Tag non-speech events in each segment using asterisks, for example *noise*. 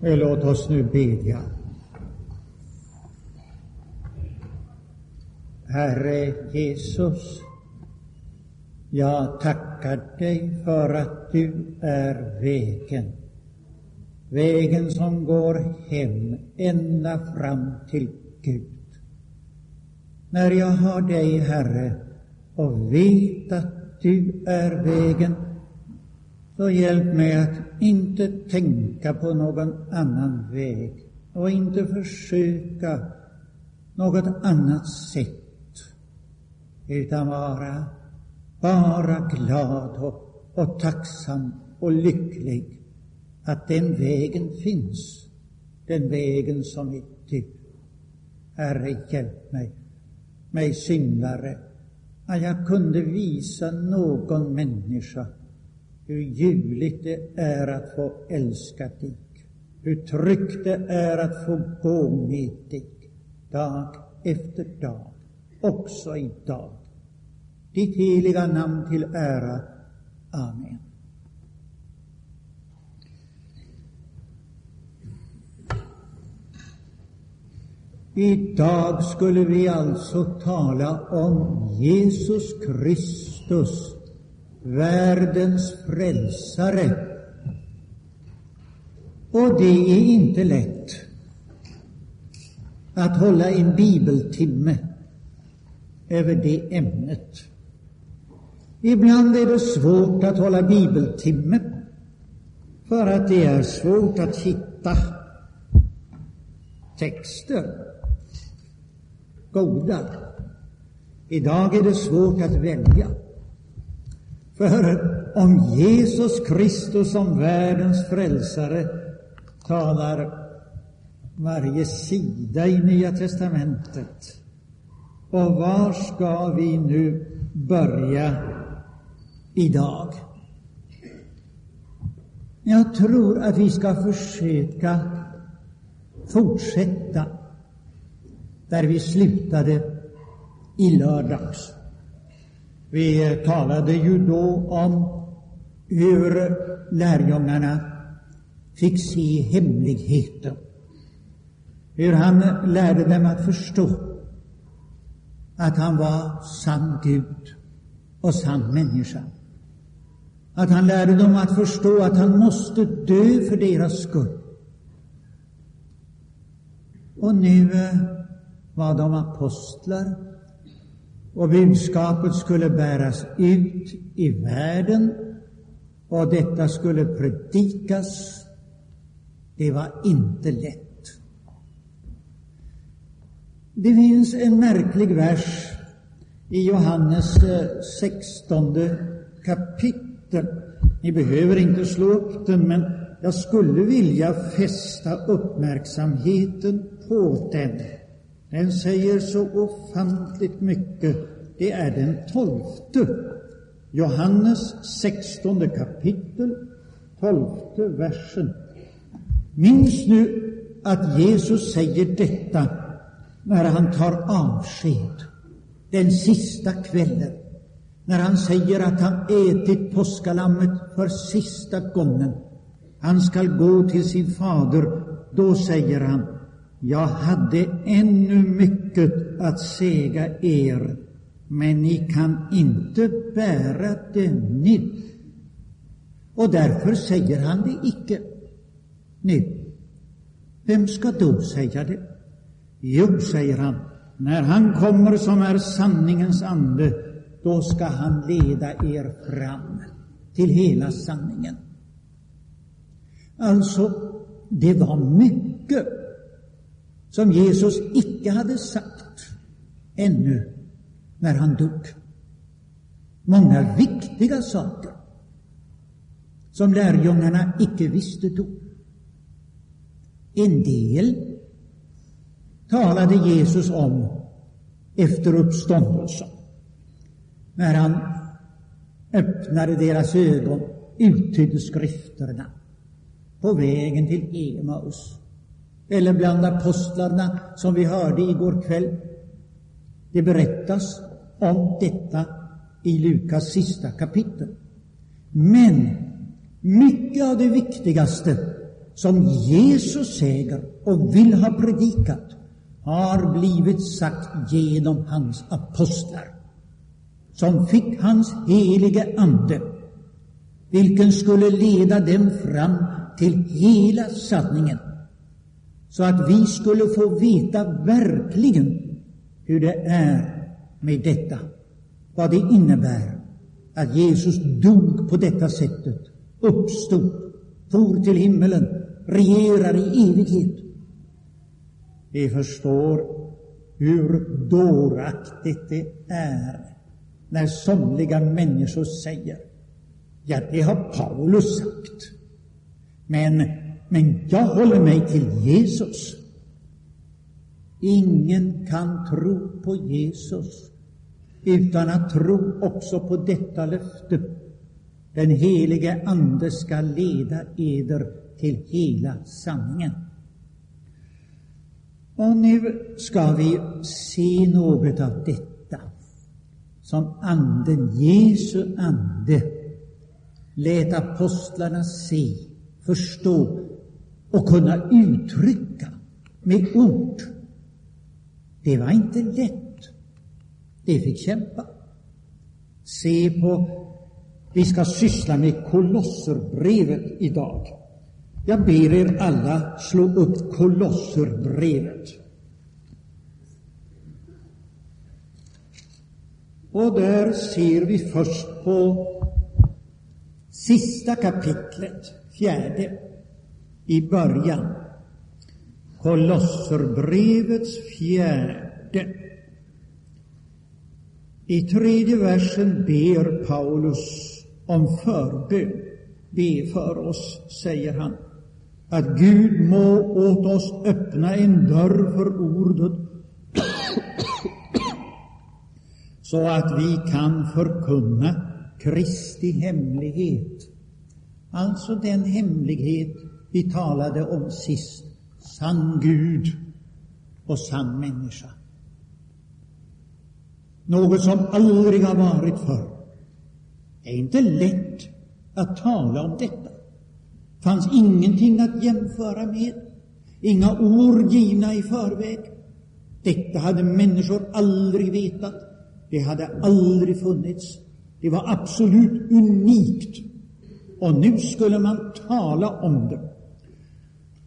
Låt oss nu bedja. Herre Jesus, jag tackar dig för att du är vägen. Vägen som går hem ända fram till Gud. När jag har dig, Herre, och vet att du är vägen, så hjälp mig att inte tänka på någon annan väg och inte försöka något annat sätt, utan vara bara glad och, och tacksam och lycklig att den vägen finns, den vägen som är du. Herre, hjälp mig, mig syndare, att jag kunde visa någon människa hur ljuvligt det är att få älska dig, hur tryggt det är att få gå med dig dag efter dag, också idag. Ditt heliga namn till ära. Amen. Idag skulle vi alltså tala om Jesus Kristus, världens frälsare. Och det är inte lätt att hålla en bibeltimme över det ämnet. Ibland är det svårt att hålla bibeltimme för att det är svårt att hitta texter goda. Idag är det svårt att välja. För om Jesus Kristus som världens frälsare talar varje sida i Nya testamentet. Och var ska vi nu börja idag? Jag tror att vi ska försöka fortsätta där vi slutade i lördags. Vi talade ju då om hur lärjungarna fick se hemligheten. Hur han lärde dem att förstå att han var sann Gud och sann människa. Att han lärde dem att förstå att han måste dö för deras skull. Och nu eh, var de apostlar och budskapet skulle bäras ut i världen och detta skulle predikas. Det var inte lätt. Det finns en märklig vers i Johannes eh, 16 kapitel. Ni behöver inte slå upp den, men jag skulle vilja fästa uppmärksamheten på den. Den säger så ofantligt mycket. Det är den tolfte. Johannes 16 kapitel, tolfte versen. Minns nu att Jesus säger detta när han tar avsked den sista kvällen, när han säger att han ätit påskalammet för sista gången. Han skall gå till sin fader. Då säger han jag hade ännu mycket att säga er, men ni kan inte bära det nu. Och därför säger han det icke nu. Vem ska då säga det? Jo, säger han, när han kommer som är sanningens ande, då ska han leda er fram till hela sanningen. Alltså, det var mycket som Jesus icke hade sagt ännu när han dog. Många viktiga saker som lärjungarna icke visste då. En del talade Jesus om efter uppståndelsen, när han öppnade deras ögon, uttydde skrifterna på vägen till Emaus eller bland apostlarna som vi hörde igår kväll. Det berättas om detta i Lukas sista kapitel. Men mycket av det viktigaste som Jesus säger och vill ha predikat har blivit sagt genom hans apostlar, som fick hans helige Ande, vilken skulle leda dem fram till hela sanningen, så att vi skulle få veta verkligen hur det är med detta, vad det innebär att Jesus dog på detta sättet, uppstod, for till himmelen, regerar i evighet. Vi förstår hur dåraktigt det är när somliga människor säger Ja, det har Paulus sagt. Men, men jag håller mig till Jesus. Ingen kan tro på Jesus utan att tro också på detta löfte. Den helige Ande skall leda eder till hela sanningen. Och nu ska vi se något av detta som Anden, Jesu Ande, lät apostlarna se, förstå och kunna uttrycka med ord. Det var inte lätt. Det fick kämpa. Se på, vi ska syssla med Kolosserbrevet idag. Jag ber er alla slå upp Kolosserbrevet. Och där ser vi först på sista kapitlet, fjärde, i början. Kolosserbrevets fjärde. I tredje versen ber Paulus om förbön. Be för oss, säger han, att Gud må åt oss öppna en dörr för ordet *coughs* så att vi kan förkunna Kristi hemlighet. Alltså den hemlighet vi talade om sist. Sann Gud och sann människa. Något som aldrig har varit förr. Det är inte lätt att tala om detta. Det fanns ingenting att jämföra med, inga ord givna i förväg. Detta hade människor aldrig vetat. Det hade aldrig funnits. Det var absolut unikt. Och nu skulle man tala om det.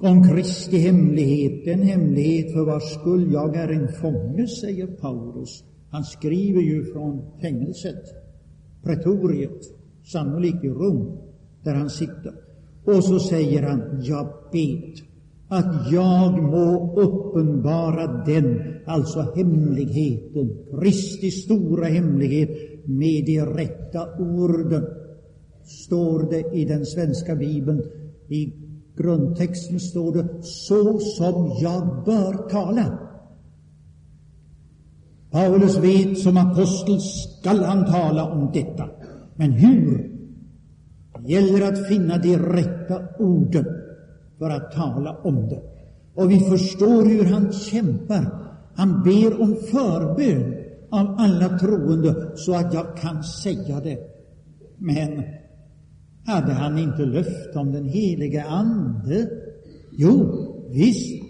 Om Kristi hemlighet, en hemlighet för vars skull jag är en fånge, säger Paulus. Han skriver ju från fängelset, pretoriet, sannolikt i Rom, där han sitter. Och så säger han, jag vet att jag må uppenbara den, alltså hemligheten, Kristi stora hemlighet, med de rätta orden. Står det i den svenska bibeln, i grundtexten står det, så som jag bör tala. Paulus vet som apostel skall han tala om detta. Men hur? Det gäller att finna de rätta orden för att tala om det. Och vi förstår hur han kämpar. Han ber om förbön av alla troende så att jag kan säga det. Men hade han inte löfte om den helige Ande? Jo, visst.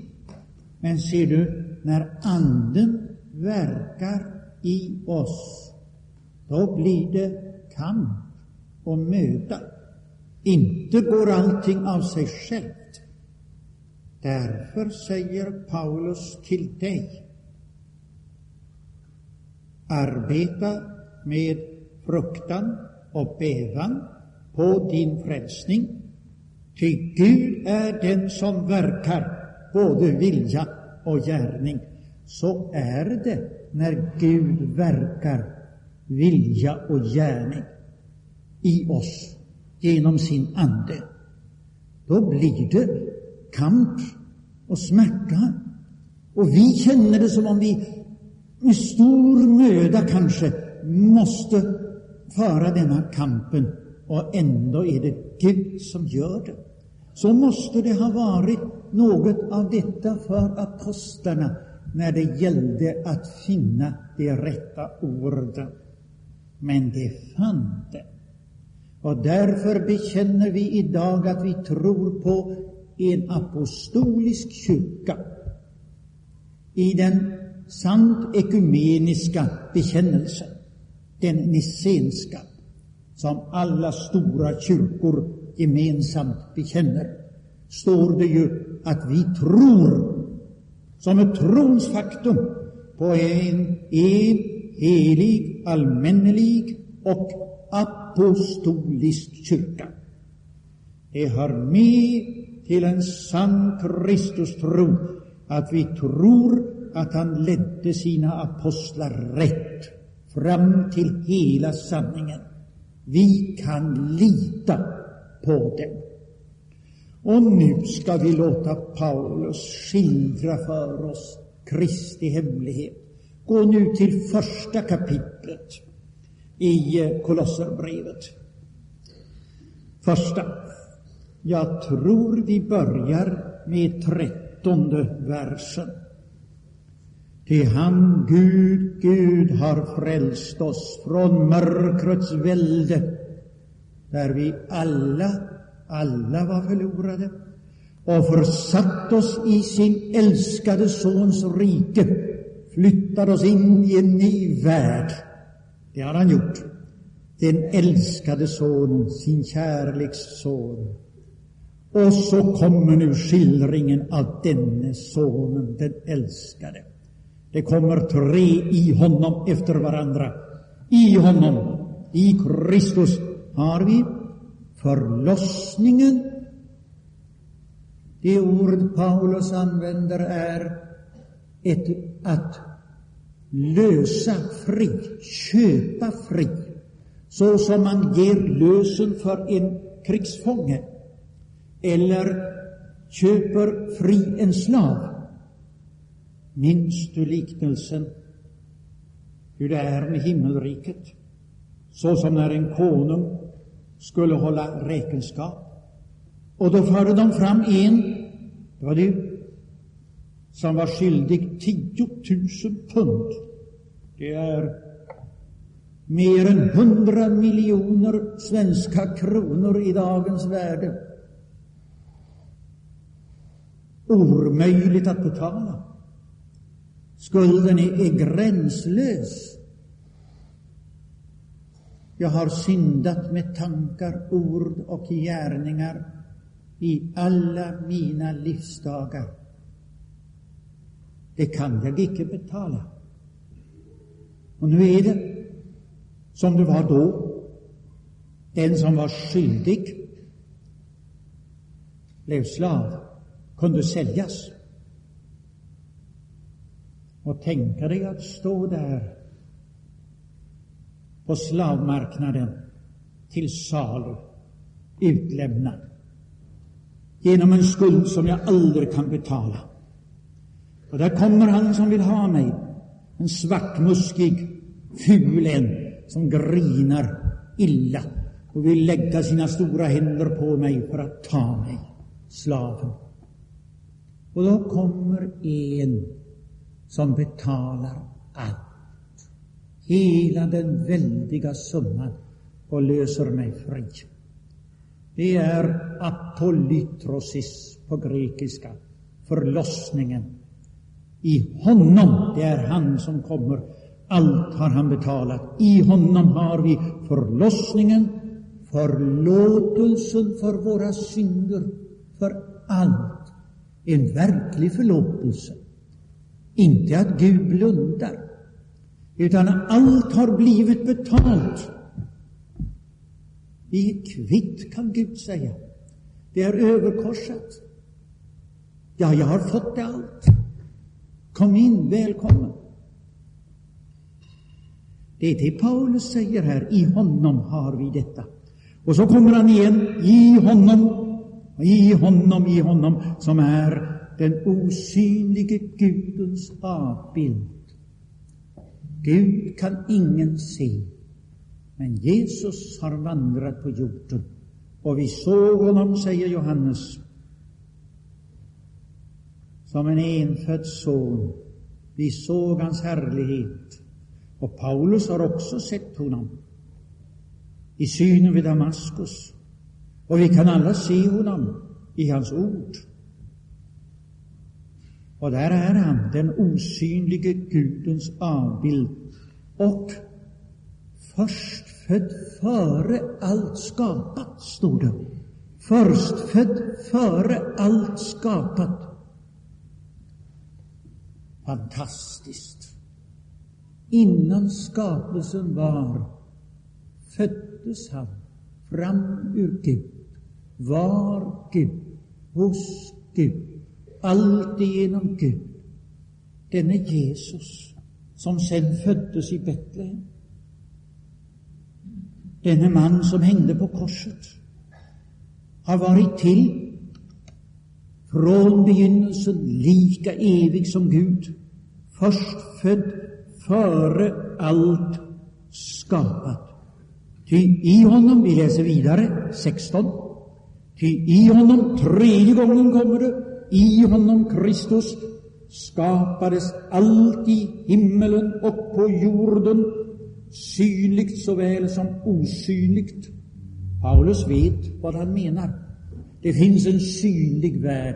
Men ser du, när Anden verkar i oss, då blir det kamp och möda. Inte går allting av sig självt. Därför säger Paulus till dig, arbeta med fruktan och bävan på din frälsning, ty Gud är den som verkar både vilja och gärning. Så är det när Gud verkar vilja och gärning i oss genom sin Ande. Då blir det kamp och smärta. Och vi känner det som om vi med stor möda kanske måste föra denna kampen och ändå är det Gud som gör det. Så måste det ha varit något av detta för apostlarna när det gällde att finna de rätta orden. Men de fann det. Och därför bekänner vi idag att vi tror på en apostolisk kyrka i den sant ekumeniska bekännelsen, den nissenska, som alla stora kyrkor gemensamt bekänner, står det ju att vi tror som ett trons faktum på en, en helig, allmännelig och apostolisk kyrka. Det hör med till en sann Kristustro att vi tror att han ledde sina apostlar rätt fram till hela sanningen. Vi kan lita på dem. Och nu ska vi låta Paulus skildra för oss Kristi hemlighet. Gå nu till första kapitlet i eh, Kolosserbrevet. Första. Jag tror vi börjar med trettonde versen. Ty han, Gud, Gud har frälst oss från mörkrets välde, där vi alla, alla var förlorade, och försatt oss i sin älskade Sons rike, flyttat oss in i en ny värld. Det har han gjort. Den älskade Sonen, sin kärleks Son. Och så kommer nu skildringen av denne Sonen, den älskade. Det kommer tre i honom efter varandra. I honom, i Kristus, har vi förlossningen. Det ord Paulus använder är ett, att lösa fri, köpa fri, så som man ger lösen för en krigsfånge eller köper fri en slav. Minns du liknelsen hur det är med himmelriket? Så som när en konung skulle hålla räkenskap. Och då förde de fram en, det var du, som var skyldig 10 000 pund. Det är mer än 100 miljoner svenska kronor i dagens värde. Omöjligt att betala. Skulden är, är gränslös. Jag har syndat med tankar, ord och gärningar i alla mina livsdagar. Det kan jag icke betala. Och nu är det som det var då. Den som var skyldig blev slav, kunde säljas. Och tänka dig att stå där på slavmarknaden till salu, utlämnad genom en skuld som jag aldrig kan betala. Och där kommer han som vill ha mig, en svartmuskig, ful en som grinar illa och vill lägga sina stora händer på mig för att ta mig, slaven. Och då kommer en som betalar allt, hela den väldiga summan och löser mig fri. Det är apolytrosis på grekiska, förlossningen. I honom, det är han som kommer, allt har han betalat. I honom har vi förlossningen, förlåtelsen för våra synder, för allt. En verklig förlåtelse. Inte att Gud blundar, utan allt har blivit betalt. Vi är kvitt, kan Gud säga. Det är överkorsat. Ja, jag har fått det allt. Kom in, välkommen. Det är det Paulus säger här. I honom har vi detta. Och så kommer han igen. I honom, i honom, i honom, som är den osynlige Gudens avbild. Gud kan ingen se, men Jesus har vandrat på jorden och vi såg honom, säger Johannes, som en enfödd son. Vi såg hans härlighet. Och Paulus har också sett honom i synen vid Damaskus. Och vi kan alla se honom i hans ord och där är han, den osynlige Gudens avbild, och förstfödd före allt skapat, stod det. Förstfödd före allt skapat. Fantastiskt. Innan skapelsen var föddes han fram ur Gud, var Gud, hos Gud, alltigenom Gud. Denne Jesus som sen föddes i Betlehem. Denne man som hängde på korset har varit till från begynnelsen lika evig som Gud, först född, före allt skapat. Ty i honom, vi läser vidare, 16, ty i honom, tredje gången kommer det, i honom Kristus skapades allt i himmelen och på jorden, synligt såväl som osynligt. Paulus vet vad han menar. Det finns en synlig värld,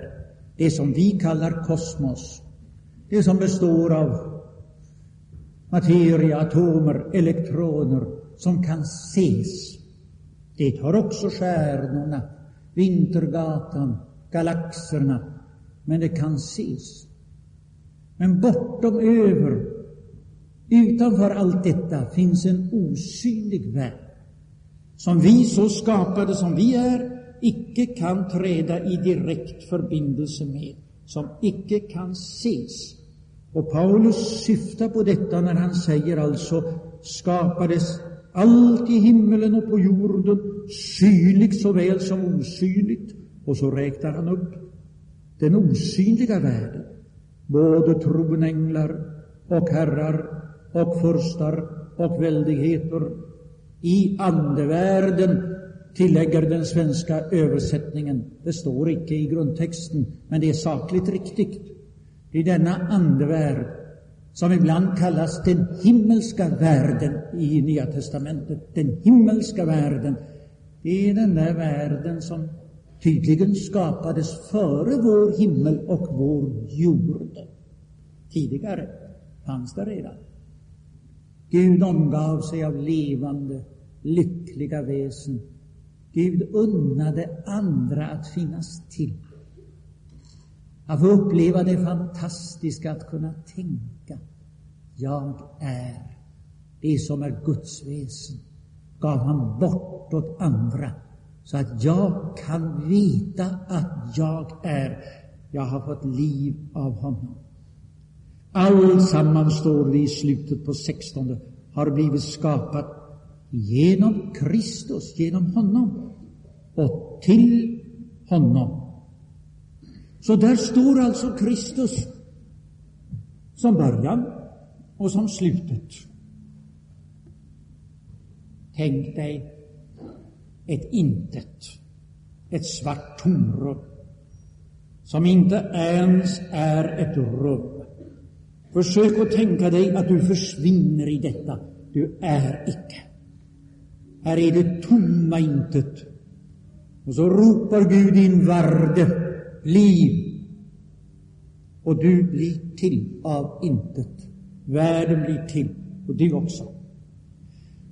det som vi kallar kosmos, det som består av materia, atomer, elektroner som kan ses. Det har också stjärnorna, Vintergatan, galaxerna, men det kan ses. Men bortom över, utanför allt detta, finns en osynlig värld som vi, så skapade som vi är, icke kan träda i direkt förbindelse med, som icke kan ses. Och Paulus syftar på detta när han säger alltså skapades allt i himmelen och på jorden, synligt såväl som osynligt. Och så räknar han upp den osynliga världen, både tronänglar och herrar och furstar och väldigheter. I andevärlden tillägger den svenska översättningen. Det står icke i grundtexten, men det är sakligt riktigt. I denna andevärld som ibland kallas den himmelska världen i Nya testamentet. Den himmelska världen, det är den där världen som tydligen skapades före vår himmel och vår jord. Tidigare fanns det redan. Gud omgav sig av levande, lyckliga väsen. Gud unnade andra att finnas till. Att få uppleva det fantastiska att kunna tänka. Jag är. Det som är Guds väsen gav han bort åt andra så att jag kan veta att jag är. Jag har fått liv av honom. Alltsammans, står det i slutet på 16, har blivit skapat genom Kristus, genom honom och till honom. Så där står alltså Kristus som början och som slutet. Tänk dig ett intet, ett svart tomrum som inte ens är ett rum. Försök att tänka dig att du försvinner i detta. Du är icke. Här är det tomma intet. Och så ropar Gud in varde liv. Och du blir till av intet. Världen blir till, och du också.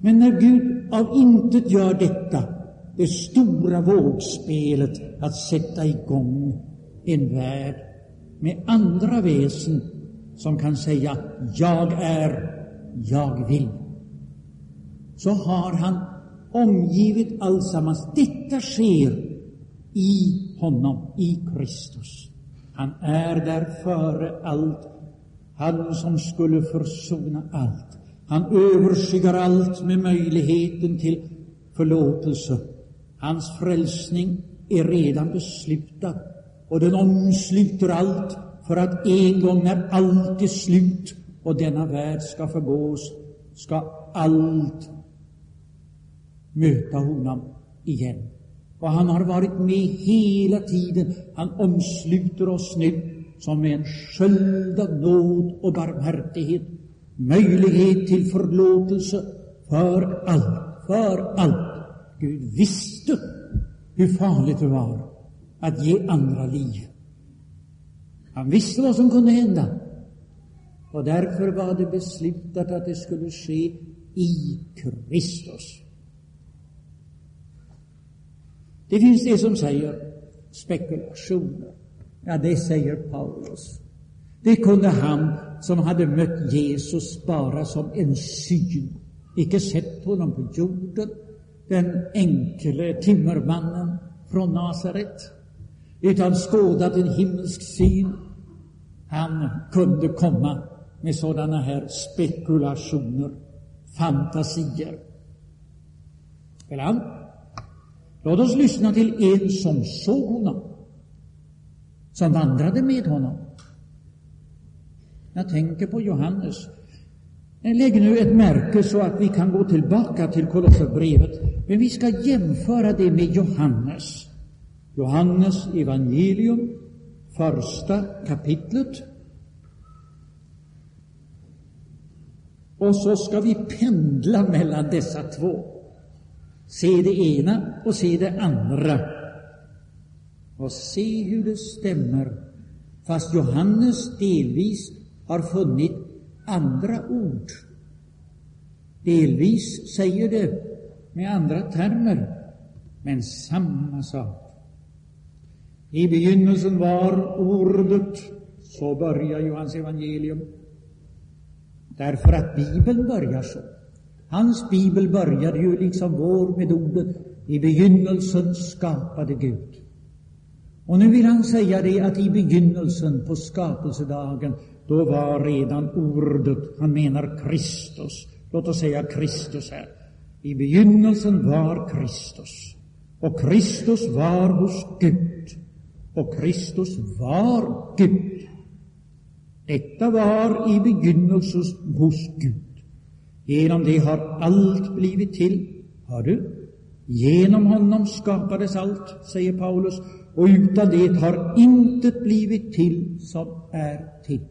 Men när Gud av intet gör detta, det stora vågspelet att sätta igång en värld med andra väsen som kan säga ”jag är, jag vill”, så har han omgivit alltsammans. Detta sker i honom, i Kristus. Han är där före allt, han som skulle försona allt. Han överskyggar allt med möjligheten till förlåtelse. Hans frälsning är redan beslutad och den omsluter allt för att en gång när allt är slut och denna värld ska förgås, ska allt möta honom igen. Och han har varit med hela tiden. Han omsluter oss nu som en sköld av nåd och barmhärtighet, möjlighet till förlåtelse för allt, för allt. Gud visste hur farligt det var att ge andra liv. Han visste vad som kunde hända. Och därför var det beslutat att det skulle ske i Kristus. Det finns det som säger spekulationer. Ja, det säger Paulus. Det kunde han som hade mött Jesus bara som en syn, icke sett honom på jorden, den enkle timmermannen från Nasaret, utan skådat en himmelsk syn. Han kunde komma med sådana här spekulationer, fantasier. Eller Låt oss lyssna till en som såg honom, som vandrade med honom. Jag tänker på Johannes. Lägg nu ett märke så att vi kan gå tillbaka till Kolosserbrevet. Men vi ska jämföra det med Johannes. Johannes evangelium, första kapitlet. Och så ska vi pendla mellan dessa två. Se det ena och se det andra. Och se hur det stämmer, fast Johannes delvis har funnit andra ord. Delvis säger det med andra termer, men samma sak. I begynnelsen var Ordet, så börjar Johans evangelium. Därför att Bibeln börjar så. Hans bibel började ju liksom vår med ordet i begynnelsen skapade Gud. Och nu vill han säga det att i begynnelsen på skapelsedagen, då var redan ordet, han menar Kristus. Låt oss säga Kristus här. I begynnelsen var Kristus. Och Kristus var hos Gud. Och Kristus var Gud. Detta var i begynnelsen hos Gud. Genom det har allt blivit till. Hör du? Genom honom skapades allt, säger Paulus, och utan det har intet blivit till som är till.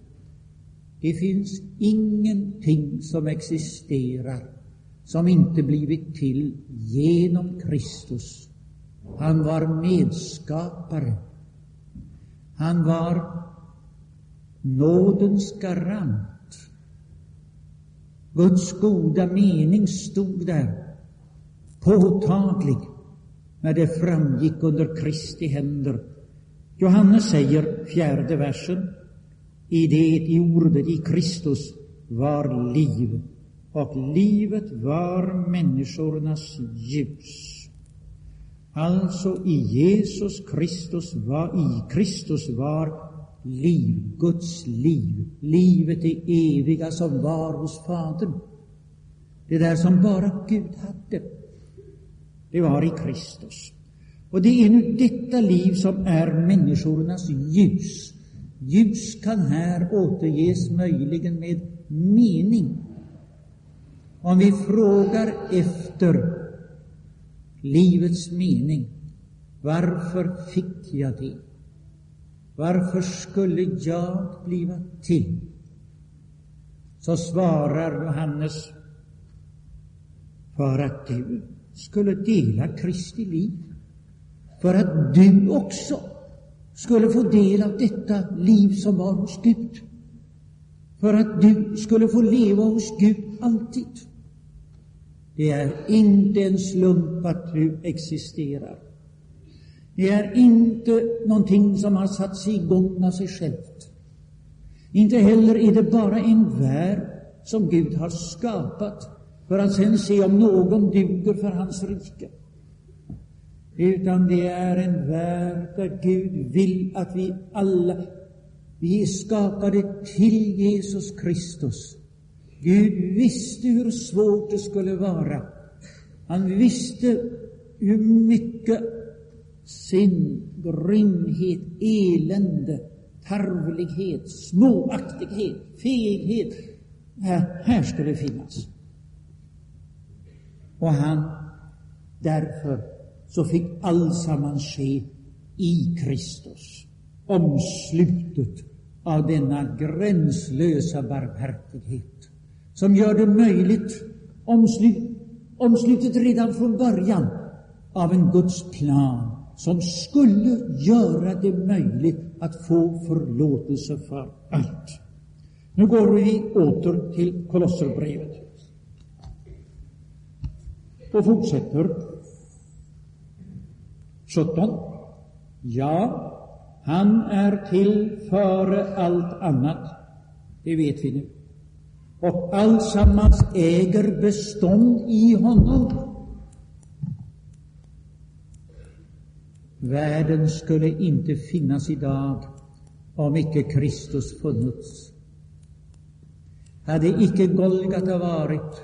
Det finns ingenting som existerar som inte blivit till genom Kristus. Han var medskapare. Han var nådens garant. Guds goda mening stod där, påtaglig, när det framgick under Kristi händer. Johannes säger, fjärde versen, i det i ordet i Kristus var liv, och livet var människornas ljus. Alltså i Jesus Kristus var, i Kristus var liv, Guds liv, livet det eviga som var hos Fadern. Det där som bara Gud hade, det var i Kristus. Och det är nu detta liv som är människornas ljus. Ljus kan här återges möjligen med mening. Om vi frågar efter livets mening, varför fick jag det? Varför skulle jag bliva till? Så svarar Johannes, för att du skulle dela Kristi liv, för att du också skulle få del av detta liv som var hos Gud, för att du skulle få leva hos Gud alltid. Det är inte en slump att du existerar. Det är inte någonting som har satt sig igång av sig självt. Inte heller är det bara en värld som Gud har skapat för att sen se om någon duger för hans rike. Utan det är en värld där Gud vill att vi alla, vi är skapade till Jesus Kristus. Gud visste hur svårt det skulle vara. Han visste hur mycket synd, grymhet, elände, tarvlighet, småaktighet, feghet här, här skulle finnas. Och han, därför så fick allsammans ske i Kristus, omslutet av denna gränslösa barmhärtighet som gör det möjligt, omslut, omslutet redan från början av en Guds plan som skulle göra det möjligt att få förlåtelse för allt. Nu går vi åter till Kolosserbrevet och fortsätter. 17. Ja, han är till före allt annat, det vet vi nu. Och alltsammans äger bestånd i honom. Världen skulle inte finnas idag om icke Kristus funnits. Hade icke Golgata varit,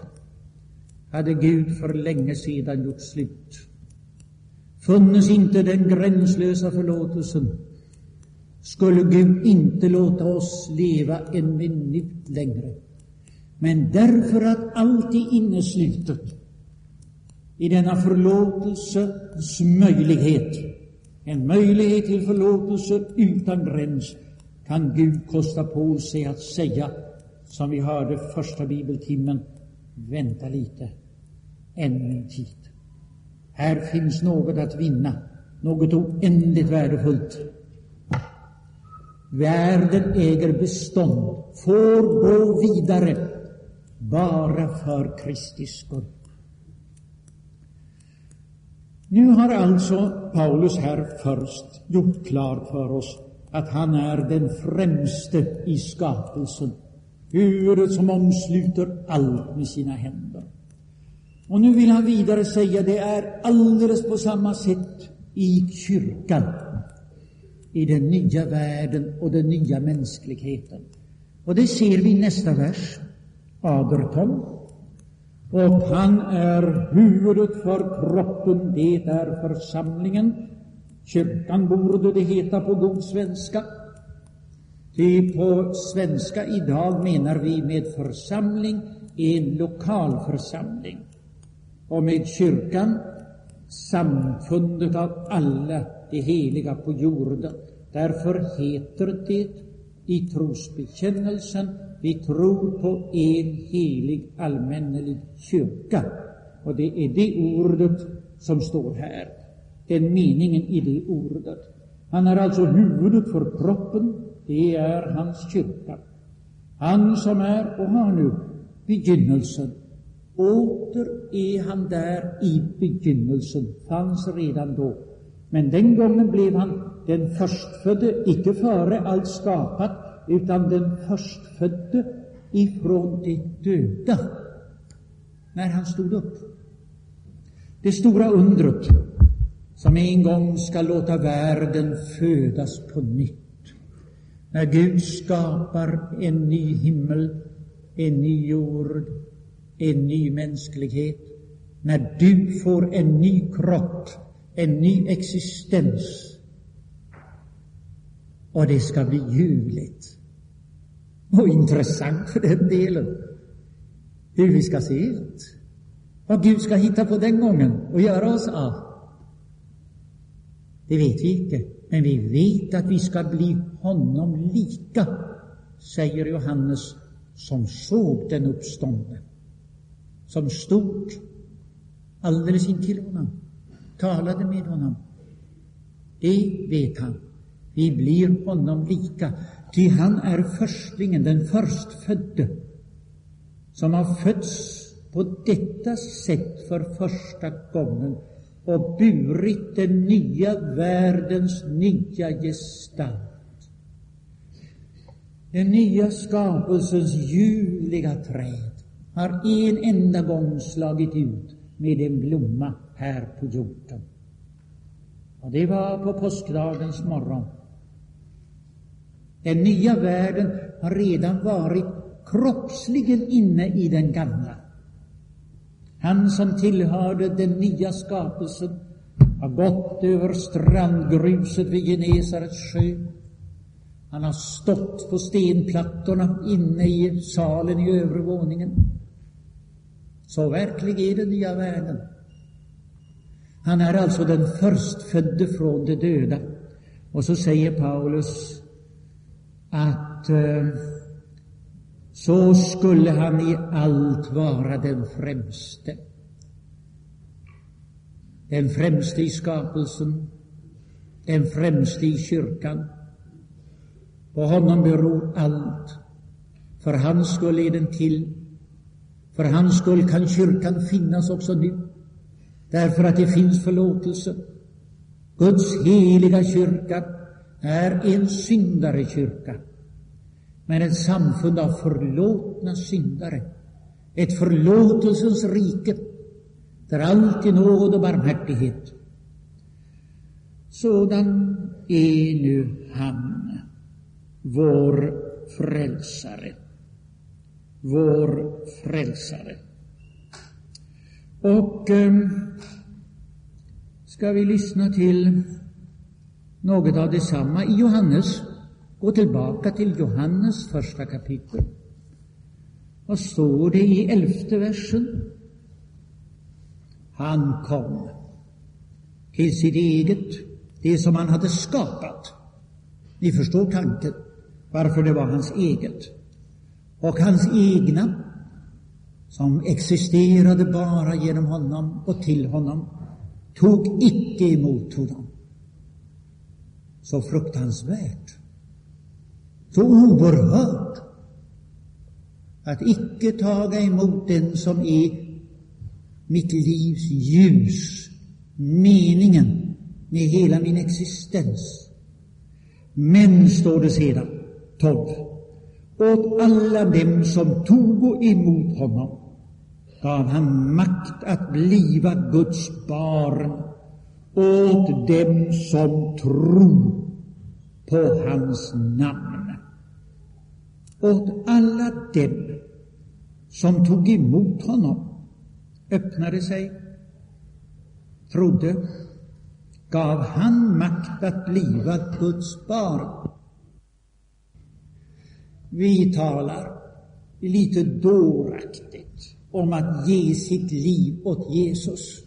hade Gud för länge sedan gjort slut. Funnes inte den gränslösa förlåtelsen, skulle Gud inte låta oss leva en minut längre. Men därför att allt är inneslutet i denna förlåtelsens möjlighet, en möjlighet till förlåtelse utan gräns, kan Gud kosta på sig att säga, som vi hörde första bibeltimmen, vänta lite, ännu en tid. Här finns något att vinna, något oändligt värdefullt. Världen äger bestånd, får gå vidare, bara för Kristi skull. Nu har alltså Paulus här först gjort klart för oss att han är den främste i skapelsen, huvudet som omsluter allt med sina händer. Och nu vill han vidare säga det är alldeles på samma sätt i kyrkan, i den nya världen och den nya mänskligheten. Och det ser vi i nästa vers, 18. Och han är huvudet för kroppen, det är församlingen. Kyrkan borde det heta på god svenska. Ty på svenska idag menar vi med församling en lokalförsamling och med kyrkan samfundet av alla de heliga på jorden. Därför heter det i trosbekännelsen vi tror på en helig allmännelig kyrka. Och det är det ordet som står här, den meningen i det ordet. Han är alltså huvudet för kroppen, det är hans kyrka. Han som är och har nu begynnelsen Åter är han där i begynnelsen, fanns redan då. Men den gången blev han den förstfödde, icke före allt skapat, utan den förstfödde ifrån de döda, när han stod upp. Det stora undret som en gång skall låta världen födas på nytt. När Gud skapar en ny himmel, en ny jord, en ny mänsklighet, när du får en ny kropp, en ny existens. Och det ska bli ljuvligt och intressant för den delen, hur vi ska se ut. Vad Gud ska hitta på den gången och göra oss av. Det vet vi inte, men vi vet att vi ska bli honom lika, säger Johannes som såg den uppståndne som stod alldeles intill honom, talade med honom. Det vet han. Vi blir honom lika, ty han är förstlingen, den förstfödde, som har fötts på detta sätt för första gången och burit den nya världens nya gestalt. Den nya skapelsens ljuvliga träd har en enda gång slagit ut med en blomma här på jorden. Och det var på påskdagens morgon. Den nya världen har redan varit kroppsligen inne i den gamla. Han som tillhörde den nya skapelsen har gått över strandgruset vid Genesarets sjö. Han har stått på stenplattorna inne i salen i övre våningen. Så verklig är den nya världen. Han är alltså den förstfödde från de döda. Och så säger Paulus att eh, så skulle han i allt vara den främste. Den främste i skapelsen, den främste i kyrkan. På honom beror allt. För hans skull är den till. För hans skull kan kyrkan finnas också nu. Därför att det finns förlåtelse. Guds heliga kyrka är en syndare kyrka, men ett samfund av förlåtna syndare. Ett förlåtelsens rike, där allt är nåd och barmhärtighet. Sådan är nu han, vår frälsare. Vår frälsare. Och eh, ska vi lyssna till något av detsamma i Johannes. Gå tillbaka till Johannes första kapitel. Vad står det i elfte versen? Han kom till sitt eget, det som han hade skapat. Ni förstår tanken, varför det var hans eget. Och hans egna, som existerade bara genom honom och till honom, tog icke emot honom. Så fruktansvärt, så oerhört, att icke taga emot den som är mitt livs ljus, meningen med hela min existens. Men, står det sedan, 12, åt alla dem som tog emot honom gav han makt att bliva Guds barn åt dem som tror på hans namn. Åt alla dem som tog emot honom, öppnade sig, trodde, gav han makt att bliva Guds barn. Vi talar lite dåraktigt om att ge sitt liv åt Jesus.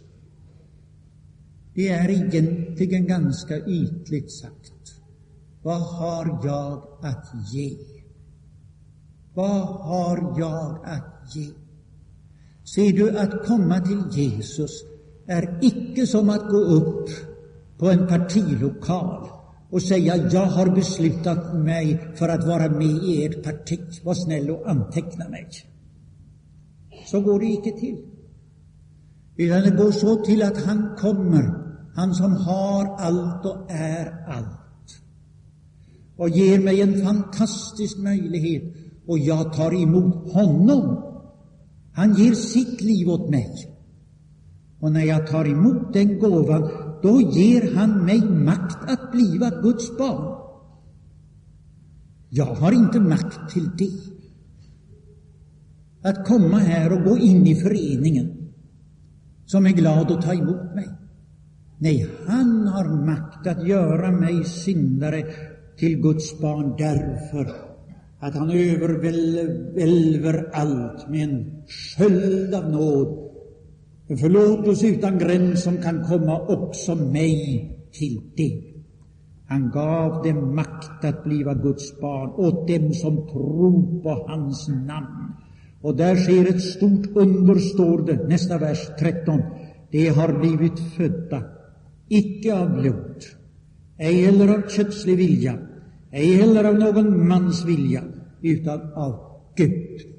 Det är egentligen ganska ytligt sagt. Vad har jag att ge? Vad har jag att ge? Ser du, att komma till Jesus är icke som att gå upp på en partilokal och säga jag har beslutat mig för att vara med i ert parti. Var snäll och anteckna mig. Så går det icke till. Utan det går så till att han kommer, han som har allt och är allt, och ger mig en fantastisk möjlighet, och jag tar emot honom. Han ger sitt liv åt mig. Och när jag tar emot den gåvan, då ger han mig makt att bliva Guds barn. Jag har inte makt till det att komma här och gå in i föreningen som är glad att ta emot mig. Nej, han har makt att göra mig syndare till Guds barn därför att han övervälver allt med en sköld av nåd, en förlåtelse utan gräns som kan komma också mig till del. Han gav dem makt att bliva Guds barn åt dem som tror på hans namn. Och där sker ett stort under, står det, nästa vers 13. De har blivit födda, icke av blod, ej heller av kötslig vilja, ej heller av någon mans vilja, utan av Gud.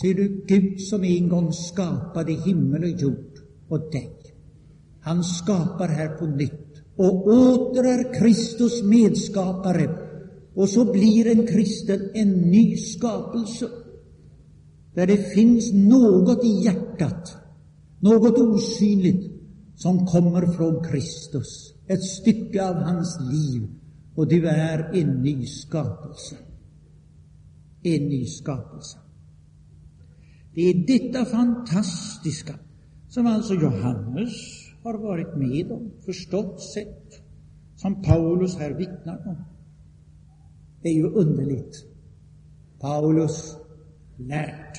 Ser du, Gud som en gång skapade himmel och jord och dig. Han skapar här på nytt och åter är Kristus medskapare och så blir en kristen en ny skapelse där det finns något i hjärtat, något osynligt, som kommer från Kristus, ett stycke av hans liv, och du är en ny skapelse. En ny skapelse. Det är detta fantastiska som alltså Johannes har varit med om, förstått, sett, som Paulus här vittnar om. Det är ju underligt. Paulus lärd,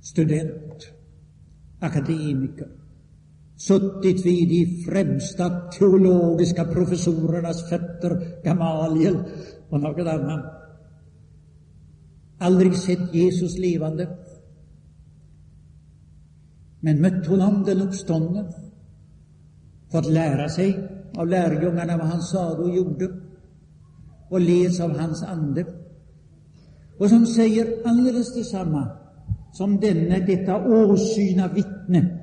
student, akademiker, suttit vid de främsta teologiska professorernas fötter, Gamaliel och någon annan. Aldrig sett Jesus levande, men mött honom den uppståndne, fått lära sig av lärjungarna vad han sade och gjorde och leds av hans ande och som säger alldeles detsamma som denne, detta åsyna vittne,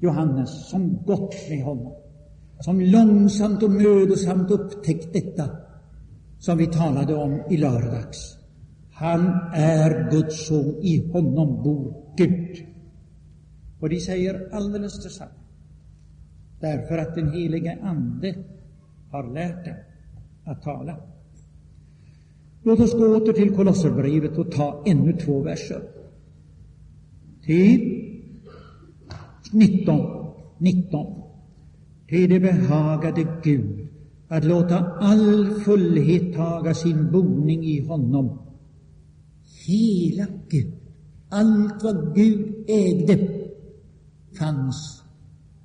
Johannes, som gått med honom, som långsamt och mödosamt upptäckt detta som vi talade om i lördags. Han är Guds son, i honom bor Gud. Och de säger alldeles detsamma, därför att den helige Ande har lärt dem att tala. Låt oss gå åter till Kolosserbrevet och ta ännu två verser. Till 19. 19. Ty det behagade Gud att låta all fullhet taga sin boning i honom. Hela Gud, allt vad Gud ägde, fanns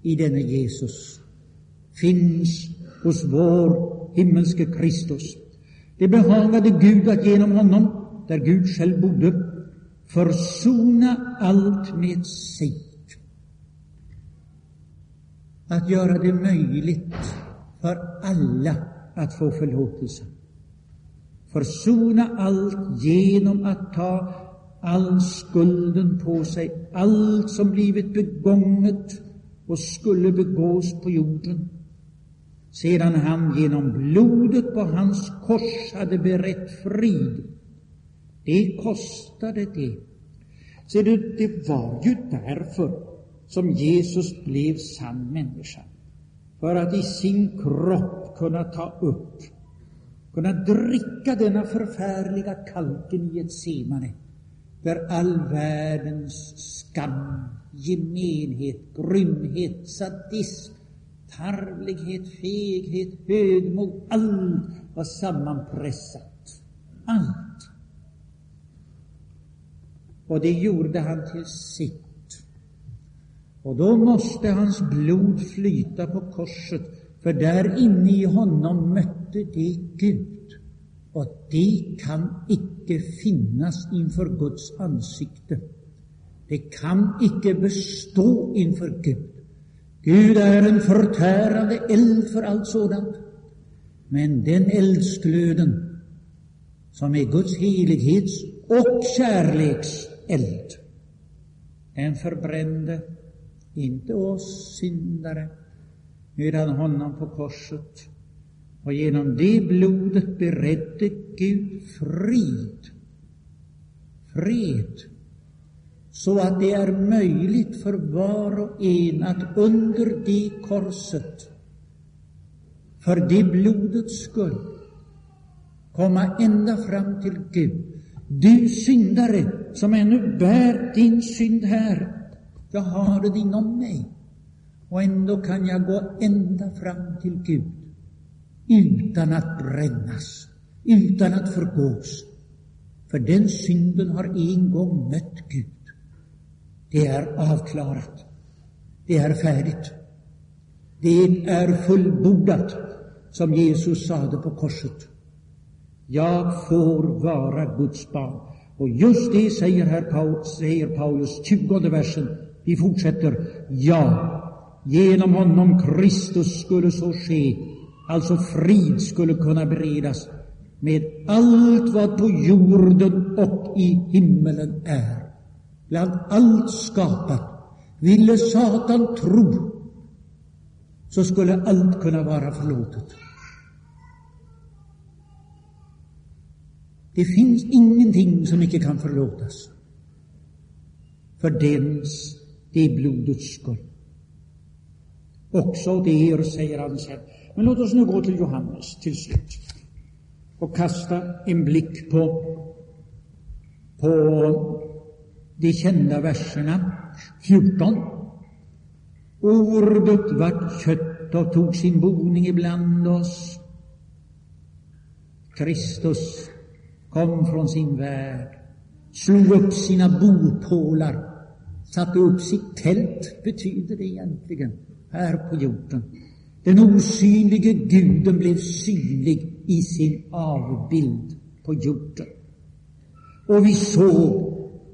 i denne Jesus, finns hos vår himmelske Kristus. Det behagade Gud att genom honom, där Gud själv bodde, försona allt med sig. Att göra det möjligt för alla att få förlåtelse. Försona allt genom att ta all skulden på sig, allt som blivit begånget och skulle begås på jorden, sedan han genom blodet på hans kors hade berett frid. Det kostade det. Ser du, det var ju därför som Jesus blev sann människa. För att i sin kropp kunna ta upp, kunna dricka denna förfärliga kalken i ett semane, där all världens skam, gemenhet, grymhet, sadism, tarvlighet, feghet, högmod, allt var sammanpressat. Allt. Och det gjorde han till sitt. Och då måste hans blod flyta på korset, för där inne i honom mötte det Gud. Och det kan icke finnas inför Guds ansikte. Det kan icke bestå inför Gud. Gud är en förtärande eld för allt sådant. Men den eldsglöden som är Guds helighets och kärleks eld, den förbrände inte oss syndare, utan honom på korset. Och genom det blodet beredde Gud frid, fred, så att det är möjligt för var och en att under det korset, för det blodets skull, komma ända fram till Gud. Du syndare som ännu bär din synd här, jag har det inom mig. Och ändå kan jag gå ända fram till Gud utan att brännas, utan att förgås. För den synden har en gång mött Gud. Det är avklarat. Det är färdigt. Det är fullbordat, som Jesus sade på korset. Jag får vara Guds barn. Och just det säger, herr Paul, säger Paulus, 20 versen. Vi fortsätter. Ja, genom honom Kristus skulle så ske, alltså frid skulle kunna beredas med allt vad på jorden och i himmelen är bland allt skapat. Ville Satan tro, så skulle allt kunna vara förlåtet. Det finns ingenting som icke kan förlåtas för dens, det blodets skull. Också det er, säger han sen. Men låt oss nu gå till Johannes till slut och kasta en blick på, på de kända verserna 14. Ordet vart kött och tog sin boning ibland oss. Kristus kom från sin värld, slog upp sina bopålar, satte upp sitt tält, betyder det egentligen, här på jorden. Den osynlige guden blev synlig i sin avbild på jorden. Och vi såg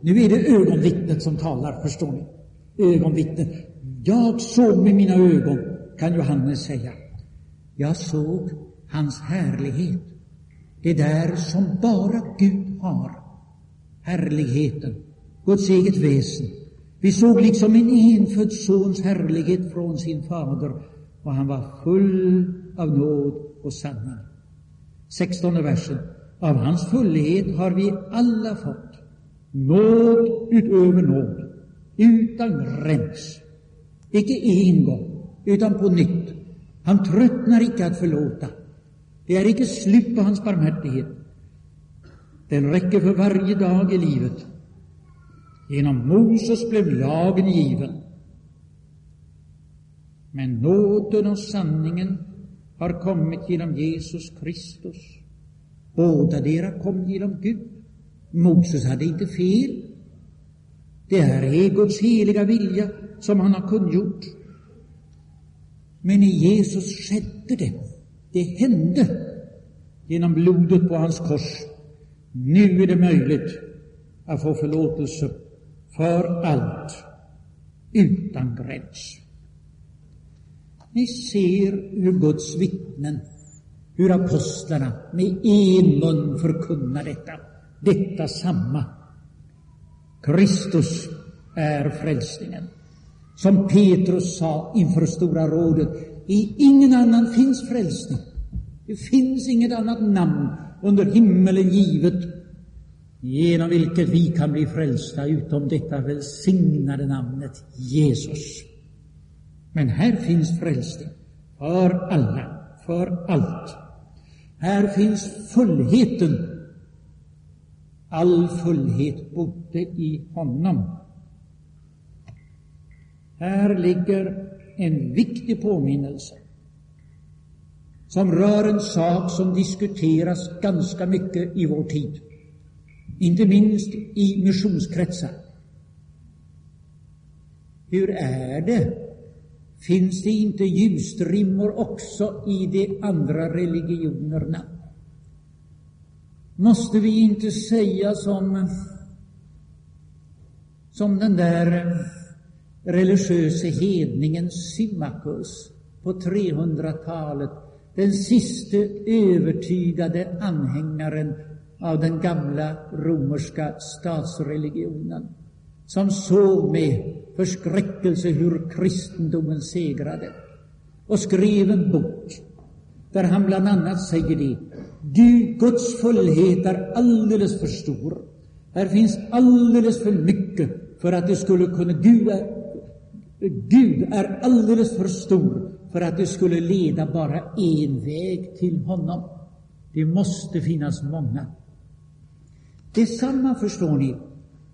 nu är det ögonvittnet som talar, förstår ni? Ögonvittnet. Jag såg med mina ögon, kan Johannes säga. Jag såg hans härlighet. Det där som bara Gud har. Härligheten, Guds eget väsen. Vi såg liksom en enfödd sons härlighet från sin fader och han var full av nåd och sanning. 16 versen. Av hans fullhet har vi alla fått nåd utöver nåd, utan gräns. Icke en gång, utan på nytt. Han tröttnar icke att förlåta. Det är icke slut på hans barmhärtighet. Den räcker för varje dag i livet. Genom Moses blev lagen given. Men nåden och sanningen har kommit genom Jesus Kristus. Båda dera kom genom Gud. Moses hade inte fel. Det här är Guds heliga vilja som han har kungjort. Men i Jesus skedde det. Det hände genom blodet på hans kors. Nu är det möjligt att få förlåtelse för allt utan gräns. Ni ser hur Guds vittnen, hur apostlarna med en mun förkunnar detta, detta samma. Kristus är frälsningen. Som Petrus sa inför Stora rådet, i ingen annan finns frälsning. Det finns inget annat namn under himmelen givet genom vilket vi kan bli frälsta utom detta välsignade namnet Jesus. Men här finns frälsning för alla, för allt. Här finns fullheten. All fullhet bodde i honom. Här ligger en viktig påminnelse som rör en sak som diskuteras ganska mycket i vår tid, inte minst i missionskretsar. Hur är det? Finns det inte ljusstrimmor också i de andra religionerna? Måste vi inte säga som, som den där religiöse hedningen Symmachus på 300-talet, den siste övertygade anhängaren av den gamla romerska statsreligionen, som såg med förskräckelse hur kristendomen segrade och skrev en bok där han bland annat säger det. Guds fullhet är alldeles för stor. Här finns alldeles för mycket för att det skulle kunna... Gud är, Gud är alldeles för stor för att det skulle leda bara en väg till honom. Det måste finnas många. Detsamma, förstår ni,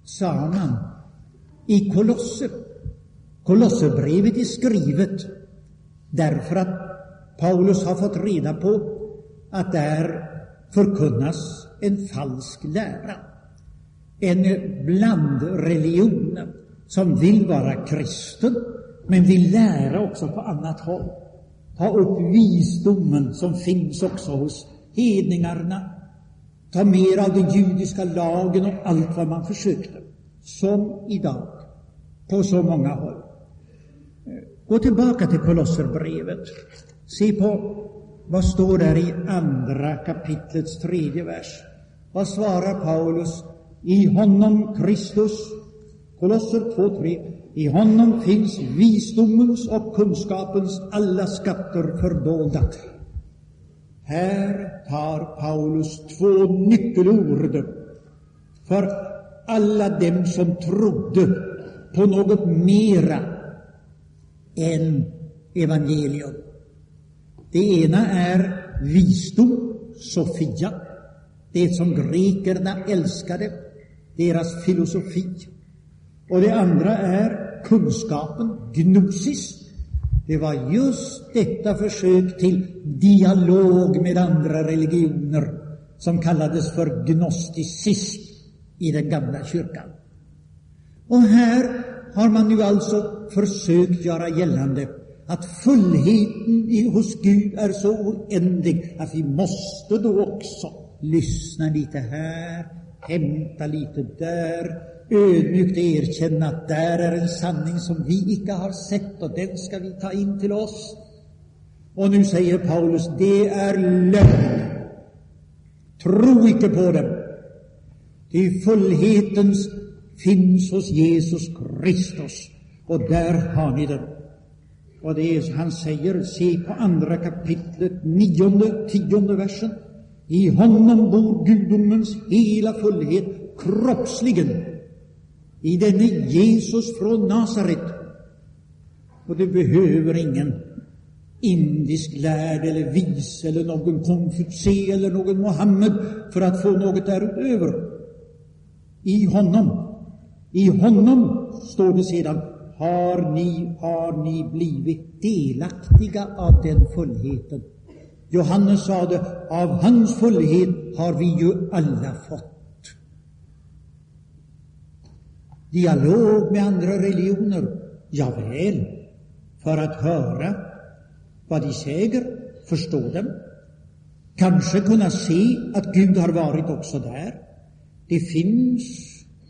sa man i Kolosser. Kolosserbrevet är skrivet därför att Paulus har fått reda på att där förkunnas en falsk lära. En blandreligion som vill vara kristen, men vill lära också på annat håll. Ta upp visdomen som finns också hos hedningarna. Ta mer av den judiska lagen och allt vad man försökte. Som idag, på så många håll. Gå tillbaka till Kolosserbrevet. Se på vad står där i andra kapitlets tredje vers. Vad svarar Paulus? I honom Kristus, Kolosser 2.3. I honom finns visdomens och kunskapens alla skatter fördolda. Här tar Paulus två nyckelord för alla dem som trodde på något mera än evangelium. Det ena är visdom, Sofia, det som grekerna älskade, deras filosofi. Och det andra är kunskapen, gnosis. Det var just detta försök till dialog med andra religioner som kallades för gnosticism i den gamla kyrkan. Och här har man nu alltså försökt göra gällande att fullheten hos Gud är så oändlig att vi måste då också lyssna lite här, hämta lite där, ödmjukt erkänna att där är en sanning som vi icke har sett och den ska vi ta in till oss. Och nu säger Paulus, det är lögn. Tro icke på dem. Ty fullhetens finns hos Jesus Kristus. Och där har ni den. Och det är, han säger, se på andra kapitlet, nionde, tionde versen. I honom bor gudomens hela fullhet kroppsligen. I denne Jesus från Nasaret. Och du behöver ingen indisk lärd eller vis eller någon Konfutse eller någon Mohammed för att få något därutöver. I honom, i honom, står det sedan, har ni, har ni blivit delaktiga av den fullheten. Johannes sade, av hans fullhet har vi ju alla fått. Dialog med andra religioner, ja väl, för att höra vad de säger, förstå dem, kanske kunna se att Gud har varit också där. Det finns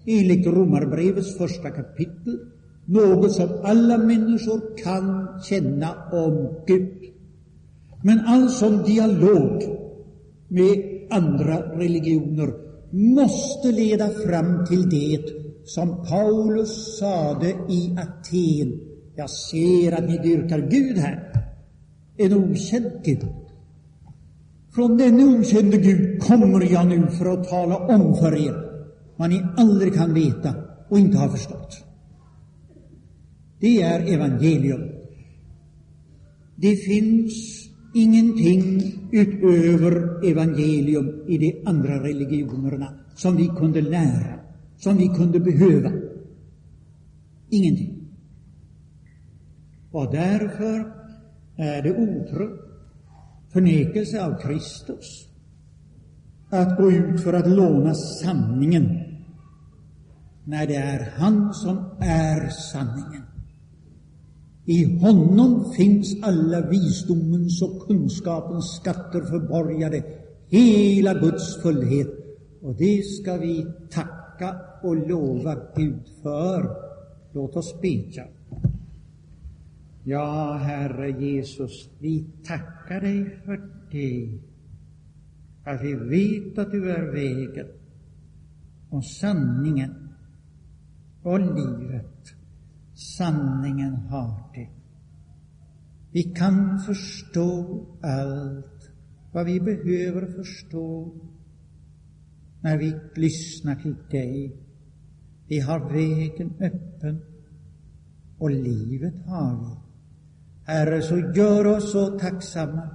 enligt Romarbrevets första kapitel något som alla människor kan känna om Gud. Men all sån dialog med andra religioner måste leda fram till det som Paulus sade i Aten. Jag ser att ni dyrkar Gud här, en okänd Gud. Från denne okände Gud kommer jag nu för att tala om för er vad ni aldrig kan veta och inte har förstått. Det är evangelium. Det finns ingenting utöver evangelium i de andra religionerna som vi kunde lära, som vi kunde behöva. Ingenting. Och därför är det otro, förnekelse av Kristus, att gå ut för att låna sanningen när det är han som är sanningen. I honom finns alla visdomens och kunskapens skatter förborgade, hela Guds fullhet. Och det ska vi tacka och lova Gud för. Låt oss bedja. Ja, Herre Jesus, vi tackar dig för det, att vi vet att du är vägen och sanningen och livet. Sanningen har det. Vi kan förstå allt vad vi behöver förstå när vi lyssnar till dig. Vi har vägen öppen och livet har vi. Herre, så gör oss så tacksamma.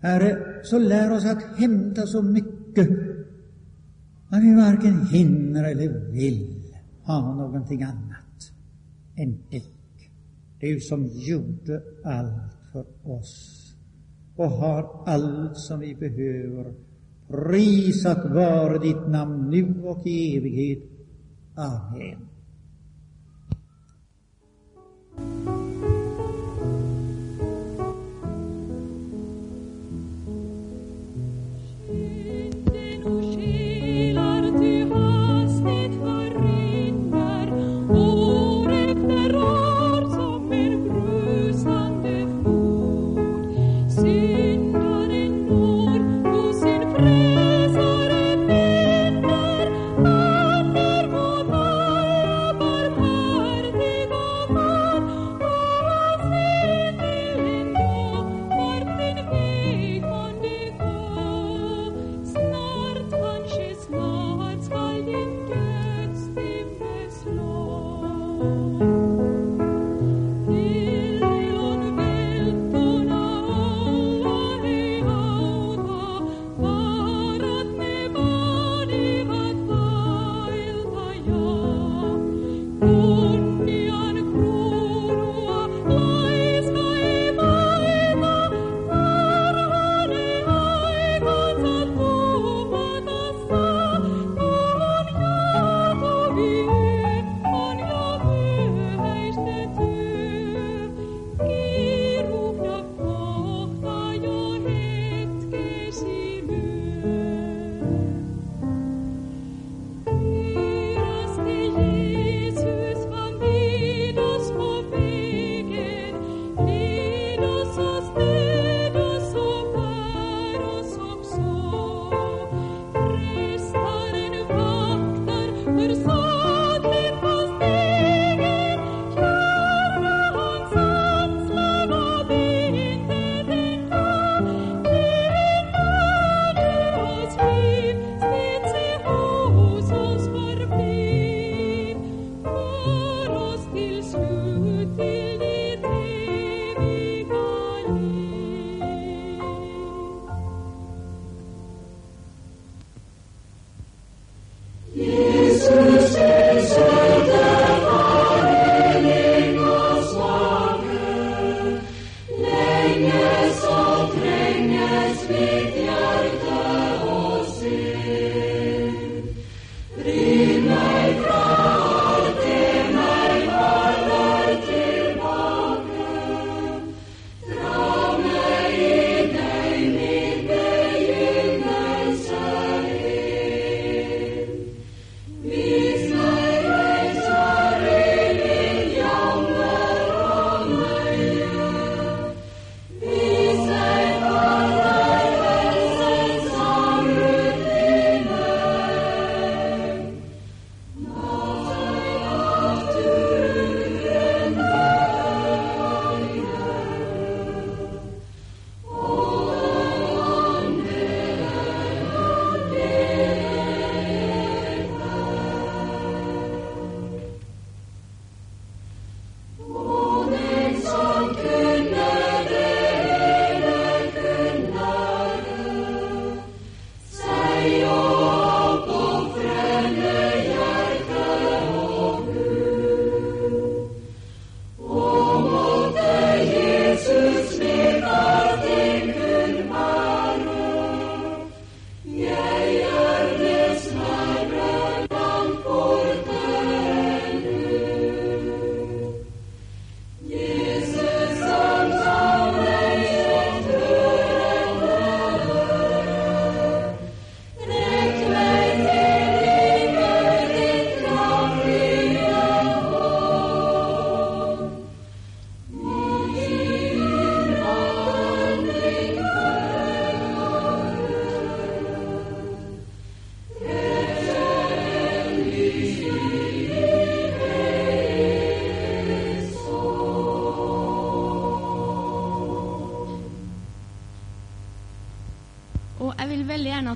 Herre, så lär oss att hämta så mycket att vi varken hinner eller vill ha någonting annat än dig. Du som gjorde allt för oss och har allt som vi behöver. Prisat vare ditt namn nu och i evighet. Amen.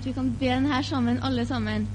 At vi kan be den här sammen, alle sammen.